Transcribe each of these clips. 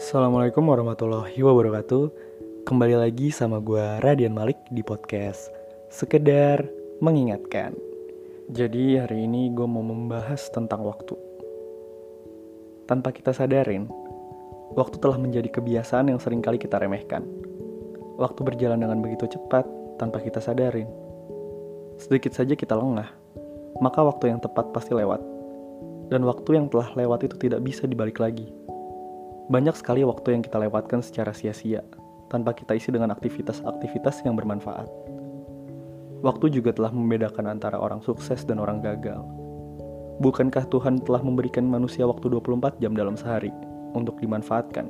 Assalamualaikum warahmatullahi wabarakatuh. Kembali lagi sama gue Radian Malik di podcast Sekedar Mengingatkan. Jadi hari ini gue mau membahas tentang waktu. Tanpa kita sadarin Waktu telah menjadi kebiasaan yang sering kali kita remehkan. Waktu berjalan dengan begitu cepat tanpa kita sadarin. Sedikit saja kita lengah Maka waktu yang tepat pasti lewat. Dan waktu yang telah lewat itu tidak bisa dibalik lagi banyak sekali waktu yang kita lewatkan secara sia-sia, tanpa kita isi dengan aktivitas-aktivitas yang bermanfaat. Waktu juga telah membedakan antara orang sukses dan orang gagal. Bukankah Tuhan telah memberikan manusia waktu 24 jam dalam sehari untuk dimanfaatkan?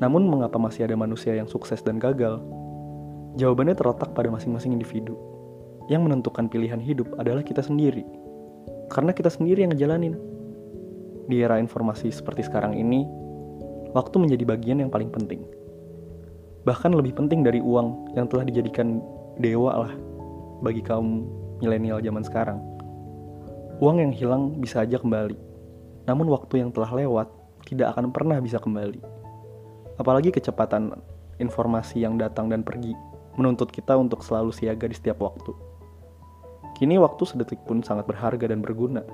Namun mengapa masih ada manusia yang sukses dan gagal? Jawabannya terletak pada masing-masing individu. Yang menentukan pilihan hidup adalah kita sendiri. Karena kita sendiri yang ngejalanin. Di era informasi seperti sekarang ini, waktu menjadi bagian yang paling penting. Bahkan lebih penting dari uang yang telah dijadikan dewa lah bagi kaum milenial zaman sekarang. Uang yang hilang bisa aja kembali, namun waktu yang telah lewat tidak akan pernah bisa kembali. Apalagi kecepatan informasi yang datang dan pergi menuntut kita untuk selalu siaga di setiap waktu. Kini waktu sedetik pun sangat berharga dan berguna.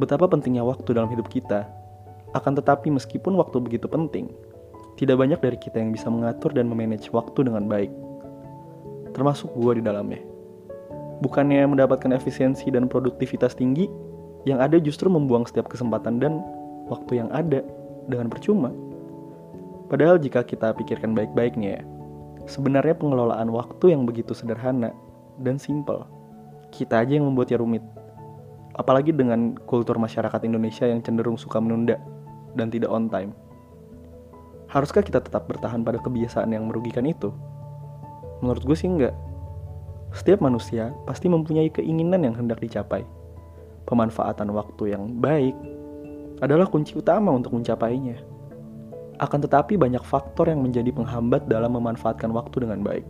Betapa pentingnya waktu dalam hidup kita akan tetapi meskipun waktu begitu penting, tidak banyak dari kita yang bisa mengatur dan memanage waktu dengan baik. Termasuk gue di dalamnya. Bukannya mendapatkan efisiensi dan produktivitas tinggi, yang ada justru membuang setiap kesempatan dan waktu yang ada dengan percuma. Padahal jika kita pikirkan baik-baiknya ya, sebenarnya pengelolaan waktu yang begitu sederhana dan simple. Kita aja yang membuatnya rumit. Apalagi dengan kultur masyarakat Indonesia yang cenderung suka menunda dan tidak on time. Haruskah kita tetap bertahan pada kebiasaan yang merugikan itu? Menurut gue sih enggak. Setiap manusia pasti mempunyai keinginan yang hendak dicapai. Pemanfaatan waktu yang baik adalah kunci utama untuk mencapainya. Akan tetapi banyak faktor yang menjadi penghambat dalam memanfaatkan waktu dengan baik.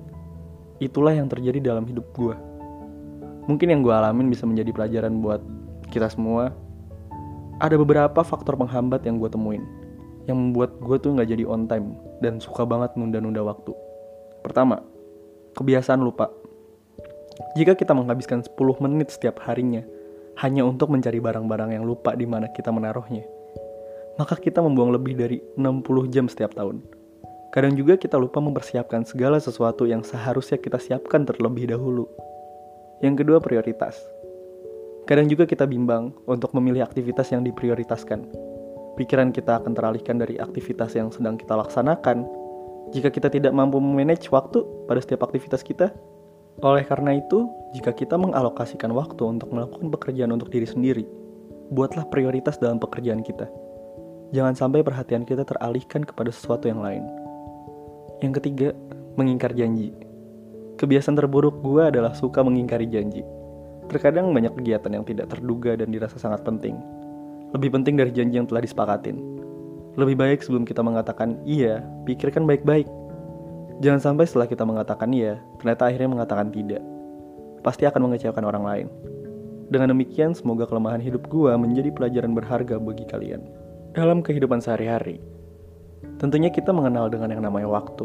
Itulah yang terjadi dalam hidup gue. Mungkin yang gue alamin bisa menjadi pelajaran buat kita semua ada beberapa faktor penghambat yang gue temuin yang membuat gue tuh nggak jadi on time dan suka banget nunda-nunda waktu. Pertama, kebiasaan lupa. Jika kita menghabiskan 10 menit setiap harinya hanya untuk mencari barang-barang yang lupa di mana kita menaruhnya, maka kita membuang lebih dari 60 jam setiap tahun. Kadang juga kita lupa mempersiapkan segala sesuatu yang seharusnya kita siapkan terlebih dahulu. Yang kedua, prioritas. Kadang juga kita bimbang untuk memilih aktivitas yang diprioritaskan. Pikiran kita akan teralihkan dari aktivitas yang sedang kita laksanakan jika kita tidak mampu memanage waktu pada setiap aktivitas kita. Oleh karena itu, jika kita mengalokasikan waktu untuk melakukan pekerjaan untuk diri sendiri, buatlah prioritas dalam pekerjaan kita. Jangan sampai perhatian kita teralihkan kepada sesuatu yang lain. Yang ketiga, mengingkar janji. Kebiasaan terburuk gue adalah suka mengingkari janji. Terkadang banyak kegiatan yang tidak terduga dan dirasa sangat penting. Lebih penting dari janji yang telah disepakatin. Lebih baik sebelum kita mengatakan iya, pikirkan baik-baik. Jangan sampai setelah kita mengatakan iya, ternyata akhirnya mengatakan tidak. Pasti akan mengecewakan orang lain. Dengan demikian, semoga kelemahan hidup gua menjadi pelajaran berharga bagi kalian. Dalam kehidupan sehari-hari, tentunya kita mengenal dengan yang namanya waktu.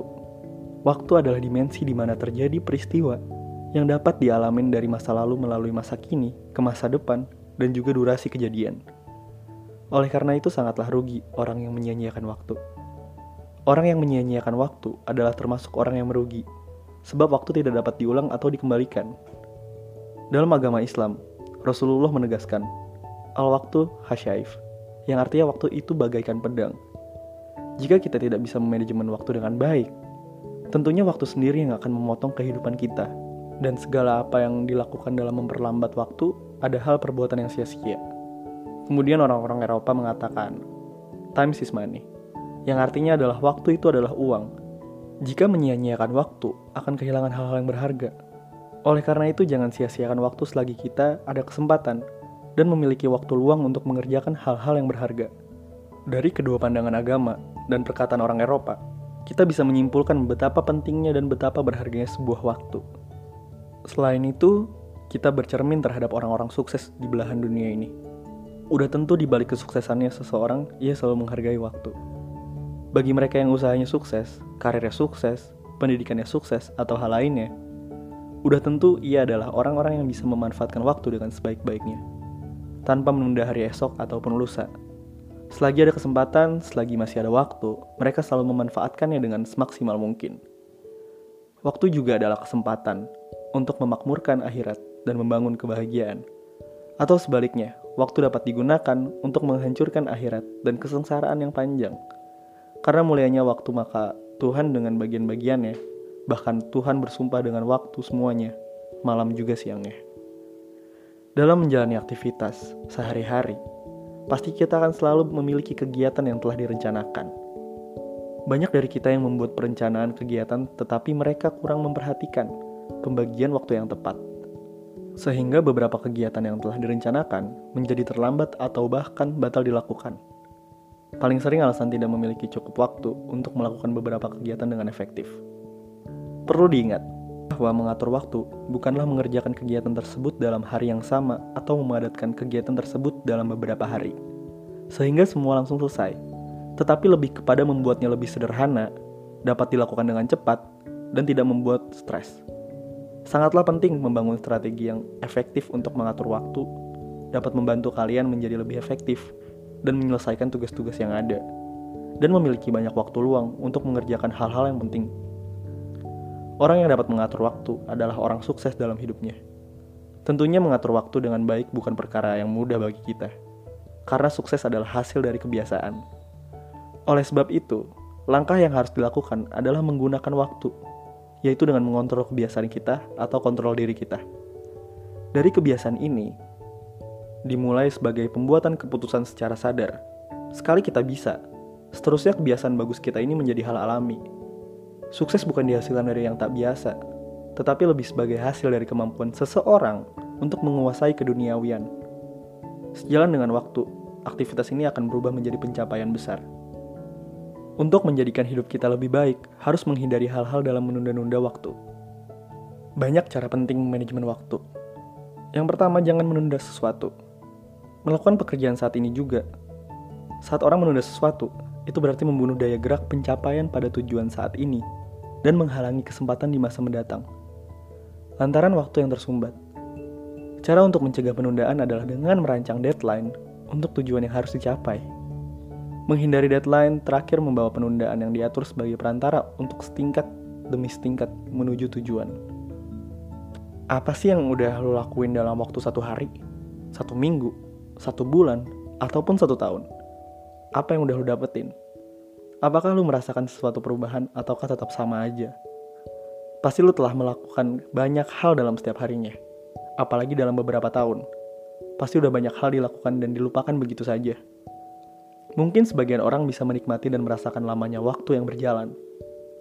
Waktu adalah dimensi di mana terjadi peristiwa yang dapat dialamin dari masa lalu melalui masa kini ke masa depan dan juga durasi kejadian. Oleh karena itu sangatlah rugi orang yang menyia-nyiakan waktu. Orang yang menyia-nyiakan waktu adalah termasuk orang yang merugi, sebab waktu tidak dapat diulang atau dikembalikan. Dalam agama Islam, Rasulullah menegaskan, al-waktu hasyaif, yang artinya waktu itu bagaikan pedang. Jika kita tidak bisa memanajemen waktu dengan baik, tentunya waktu sendiri yang akan memotong kehidupan kita dan segala apa yang dilakukan dalam memperlambat waktu ada hal perbuatan yang sia-sia. Kemudian orang-orang Eropa mengatakan, time is money, yang artinya adalah waktu itu adalah uang. Jika menyia-nyiakan waktu, akan kehilangan hal-hal yang berharga. Oleh karena itu, jangan sia-siakan waktu selagi kita ada kesempatan dan memiliki waktu luang untuk mengerjakan hal-hal yang berharga. Dari kedua pandangan agama dan perkataan orang Eropa, kita bisa menyimpulkan betapa pentingnya dan betapa berharganya sebuah waktu. Selain itu, kita bercermin terhadap orang-orang sukses di belahan dunia ini. Udah tentu di balik kesuksesannya seseorang, ia selalu menghargai waktu. Bagi mereka yang usahanya sukses, karirnya sukses, pendidikannya sukses, atau hal lainnya, udah tentu ia adalah orang-orang yang bisa memanfaatkan waktu dengan sebaik-baiknya, tanpa menunda hari esok ataupun lusa. Selagi ada kesempatan, selagi masih ada waktu, mereka selalu memanfaatkannya dengan semaksimal mungkin. Waktu juga adalah kesempatan untuk memakmurkan akhirat dan membangun kebahagiaan. Atau sebaliknya, waktu dapat digunakan untuk menghancurkan akhirat dan kesengsaraan yang panjang. Karena mulianya waktu maka Tuhan dengan bagian-bagiannya, bahkan Tuhan bersumpah dengan waktu semuanya, malam juga siangnya. Dalam menjalani aktivitas sehari-hari, pasti kita akan selalu memiliki kegiatan yang telah direncanakan. Banyak dari kita yang membuat perencanaan kegiatan tetapi mereka kurang memperhatikan pembagian waktu yang tepat. Sehingga beberapa kegiatan yang telah direncanakan menjadi terlambat atau bahkan batal dilakukan. Paling sering alasan tidak memiliki cukup waktu untuk melakukan beberapa kegiatan dengan efektif. Perlu diingat bahwa mengatur waktu bukanlah mengerjakan kegiatan tersebut dalam hari yang sama atau memadatkan kegiatan tersebut dalam beberapa hari, sehingga semua langsung selesai, tetapi lebih kepada membuatnya lebih sederhana, dapat dilakukan dengan cepat, dan tidak membuat stres. Sangatlah penting membangun strategi yang efektif untuk mengatur waktu, dapat membantu kalian menjadi lebih efektif dan menyelesaikan tugas-tugas yang ada, dan memiliki banyak waktu luang untuk mengerjakan hal-hal yang penting. Orang yang dapat mengatur waktu adalah orang sukses dalam hidupnya. Tentunya mengatur waktu dengan baik bukan perkara yang mudah bagi kita, karena sukses adalah hasil dari kebiasaan. Oleh sebab itu, langkah yang harus dilakukan adalah menggunakan waktu, yaitu dengan mengontrol kebiasaan kita atau kontrol diri kita. Dari kebiasaan ini, dimulai sebagai pembuatan keputusan secara sadar. Sekali kita bisa, seterusnya kebiasaan bagus kita ini menjadi hal alami. Sukses bukan dihasilkan dari yang tak biasa, tetapi lebih sebagai hasil dari kemampuan seseorang untuk menguasai keduniawian. Sejalan dengan waktu, aktivitas ini akan berubah menjadi pencapaian besar. Untuk menjadikan hidup kita lebih baik, harus menghindari hal-hal dalam menunda-nunda waktu. Banyak cara penting manajemen waktu. Yang pertama, jangan menunda sesuatu melakukan pekerjaan saat ini juga. Saat orang menunda sesuatu, itu berarti membunuh daya gerak pencapaian pada tujuan saat ini dan menghalangi kesempatan di masa mendatang. Lantaran waktu yang tersumbat. Cara untuk mencegah penundaan adalah dengan merancang deadline untuk tujuan yang harus dicapai. Menghindari deadline terakhir membawa penundaan yang diatur sebagai perantara untuk setingkat demi setingkat menuju tujuan. Apa sih yang udah lo lakuin dalam waktu satu hari, satu minggu, satu bulan, ataupun satu tahun. Apa yang udah lu dapetin? Apakah lu merasakan sesuatu perubahan ataukah tetap sama aja? Pasti lu telah melakukan banyak hal dalam setiap harinya. Apalagi dalam beberapa tahun. Pasti udah banyak hal dilakukan dan dilupakan begitu saja. Mungkin sebagian orang bisa menikmati dan merasakan lamanya waktu yang berjalan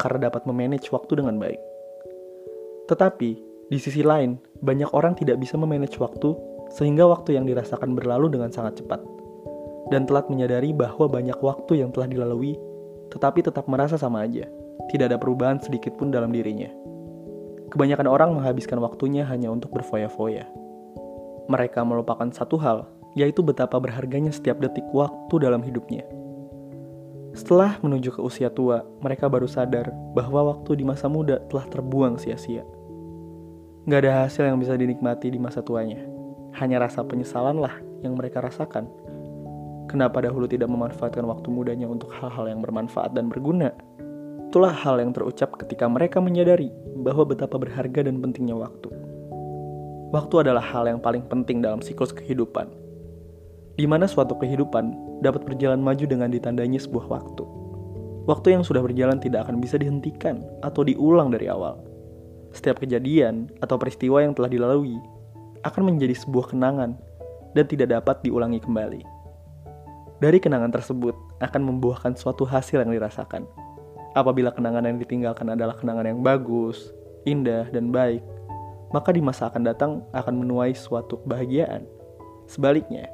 karena dapat memanage waktu dengan baik. Tetapi, di sisi lain, banyak orang tidak bisa memanage waktu sehingga waktu yang dirasakan berlalu dengan sangat cepat, dan telat menyadari bahwa banyak waktu yang telah dilalui, tetapi tetap merasa sama aja, tidak ada perubahan sedikit pun dalam dirinya. Kebanyakan orang menghabiskan waktunya hanya untuk berfoya-foya. Mereka melupakan satu hal, yaitu betapa berharganya setiap detik waktu dalam hidupnya. Setelah menuju ke usia tua, mereka baru sadar bahwa waktu di masa muda telah terbuang sia-sia. Gak ada hasil yang bisa dinikmati di masa tuanya hanya rasa penyesalan lah yang mereka rasakan. Kenapa dahulu tidak memanfaatkan waktu mudanya untuk hal-hal yang bermanfaat dan berguna? Itulah hal yang terucap ketika mereka menyadari bahwa betapa berharga dan pentingnya waktu. Waktu adalah hal yang paling penting dalam siklus kehidupan, di mana suatu kehidupan dapat berjalan maju dengan ditandanya sebuah waktu. Waktu yang sudah berjalan tidak akan bisa dihentikan atau diulang dari awal. Setiap kejadian atau peristiwa yang telah dilalui akan menjadi sebuah kenangan dan tidak dapat diulangi kembali. Dari kenangan tersebut akan membuahkan suatu hasil yang dirasakan. Apabila kenangan yang ditinggalkan adalah kenangan yang bagus, indah, dan baik, maka di masa akan datang akan menuai suatu kebahagiaan. Sebaliknya,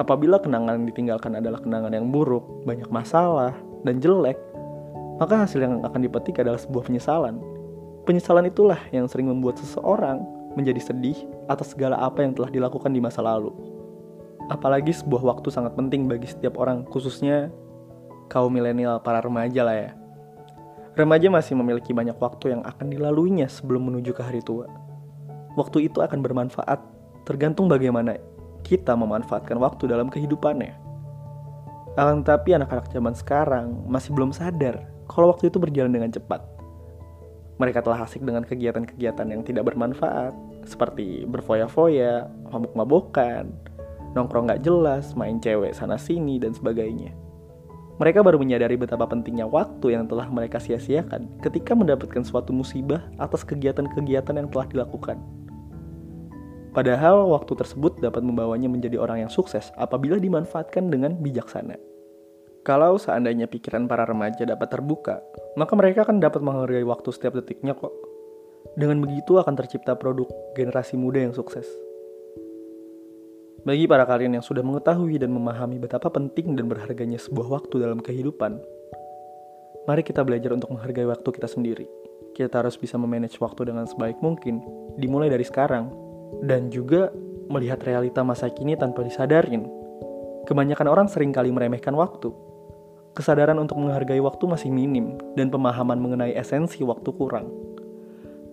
apabila kenangan yang ditinggalkan adalah kenangan yang buruk, banyak masalah, dan jelek, maka hasil yang akan dipetik adalah sebuah penyesalan. Penyesalan itulah yang sering membuat seseorang menjadi sedih atas segala apa yang telah dilakukan di masa lalu. Apalagi sebuah waktu sangat penting bagi setiap orang, khususnya kaum milenial para remaja lah ya. Remaja masih memiliki banyak waktu yang akan dilaluinya sebelum menuju ke hari tua. Waktu itu akan bermanfaat tergantung bagaimana kita memanfaatkan waktu dalam kehidupannya. Akan tetapi anak-anak zaman sekarang masih belum sadar kalau waktu itu berjalan dengan cepat. Mereka telah asik dengan kegiatan-kegiatan yang tidak bermanfaat, seperti berfoya-foya, mabuk-mabukan, nongkrong gak jelas, main cewek sana-sini, dan sebagainya. Mereka baru menyadari betapa pentingnya waktu yang telah mereka sia-siakan ketika mendapatkan suatu musibah atas kegiatan-kegiatan yang telah dilakukan. Padahal waktu tersebut dapat membawanya menjadi orang yang sukses apabila dimanfaatkan dengan bijaksana. Kalau seandainya pikiran para remaja dapat terbuka, maka mereka akan dapat menghargai waktu setiap detiknya kok. Dengan begitu akan tercipta produk generasi muda yang sukses. Bagi para kalian yang sudah mengetahui dan memahami betapa penting dan berharganya sebuah waktu dalam kehidupan, mari kita belajar untuk menghargai waktu kita sendiri. Kita harus bisa memanage waktu dengan sebaik mungkin, dimulai dari sekarang, dan juga melihat realita masa kini tanpa disadarin. Kebanyakan orang sering kali meremehkan waktu. Kesadaran untuk menghargai waktu masih minim, dan pemahaman mengenai esensi waktu kurang.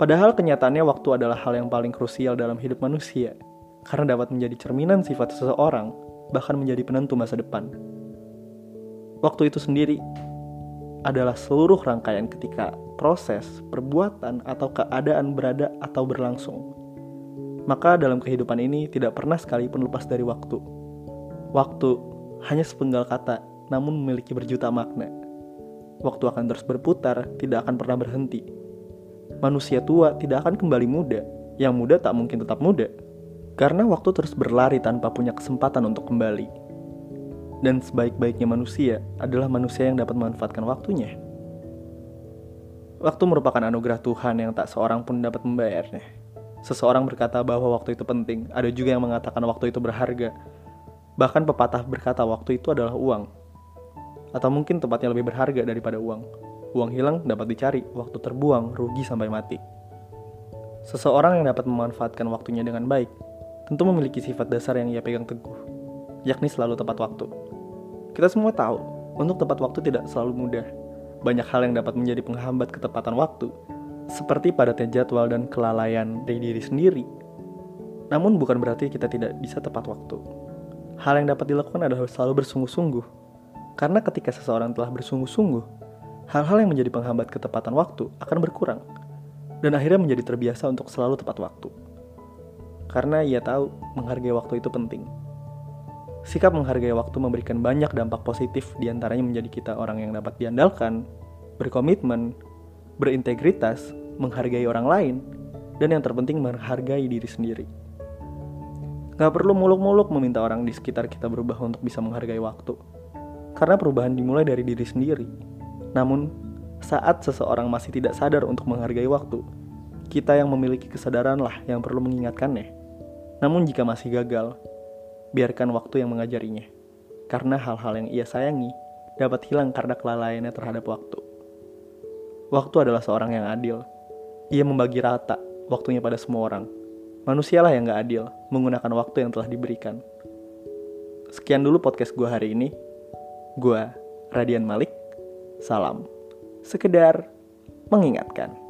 Padahal kenyataannya waktu adalah hal yang paling krusial dalam hidup manusia – karena dapat menjadi cerminan sifat seseorang, bahkan menjadi penentu masa depan. Waktu itu sendiri adalah seluruh rangkaian ketika proses, perbuatan, atau keadaan berada atau berlangsung. Maka dalam kehidupan ini tidak pernah sekalipun lepas dari waktu. Waktu hanya sepenggal kata, namun memiliki berjuta makna. Waktu akan terus berputar, tidak akan pernah berhenti. Manusia tua tidak akan kembali muda, yang muda tak mungkin tetap muda. Karena waktu terus berlari tanpa punya kesempatan untuk kembali. Dan sebaik-baiknya manusia adalah manusia yang dapat memanfaatkan waktunya. Waktu merupakan anugerah Tuhan yang tak seorang pun dapat membayarnya. Seseorang berkata bahwa waktu itu penting, ada juga yang mengatakan waktu itu berharga. Bahkan pepatah berkata waktu itu adalah uang. Atau mungkin tempatnya lebih berharga daripada uang. Uang hilang dapat dicari, waktu terbuang, rugi sampai mati. Seseorang yang dapat memanfaatkan waktunya dengan baik tentu memiliki sifat dasar yang ia pegang teguh, yakni selalu tepat waktu. Kita semua tahu, untuk tepat waktu tidak selalu mudah. Banyak hal yang dapat menjadi penghambat ketepatan waktu, seperti padatnya jadwal dan kelalaian dari diri sendiri. Namun bukan berarti kita tidak bisa tepat waktu. Hal yang dapat dilakukan adalah selalu bersungguh-sungguh. Karena ketika seseorang telah bersungguh-sungguh, hal-hal yang menjadi penghambat ketepatan waktu akan berkurang dan akhirnya menjadi terbiasa untuk selalu tepat waktu karena ia tahu menghargai waktu itu penting. Sikap menghargai waktu memberikan banyak dampak positif di antaranya menjadi kita orang yang dapat diandalkan, berkomitmen, berintegritas, menghargai orang lain, dan yang terpenting menghargai diri sendiri. Gak perlu muluk-muluk meminta orang di sekitar kita berubah untuk bisa menghargai waktu. Karena perubahan dimulai dari diri sendiri. Namun, saat seseorang masih tidak sadar untuk menghargai waktu, kita yang memiliki kesadaranlah yang perlu mengingatkannya. Namun jika masih gagal, biarkan waktu yang mengajarinya. Karena hal-hal yang ia sayangi dapat hilang karena kelalaiannya terhadap waktu. Waktu adalah seorang yang adil. Ia membagi rata waktunya pada semua orang. Manusialah yang gak adil menggunakan waktu yang telah diberikan. Sekian dulu podcast gue hari ini. Gue, Radian Malik. Salam. Sekedar mengingatkan.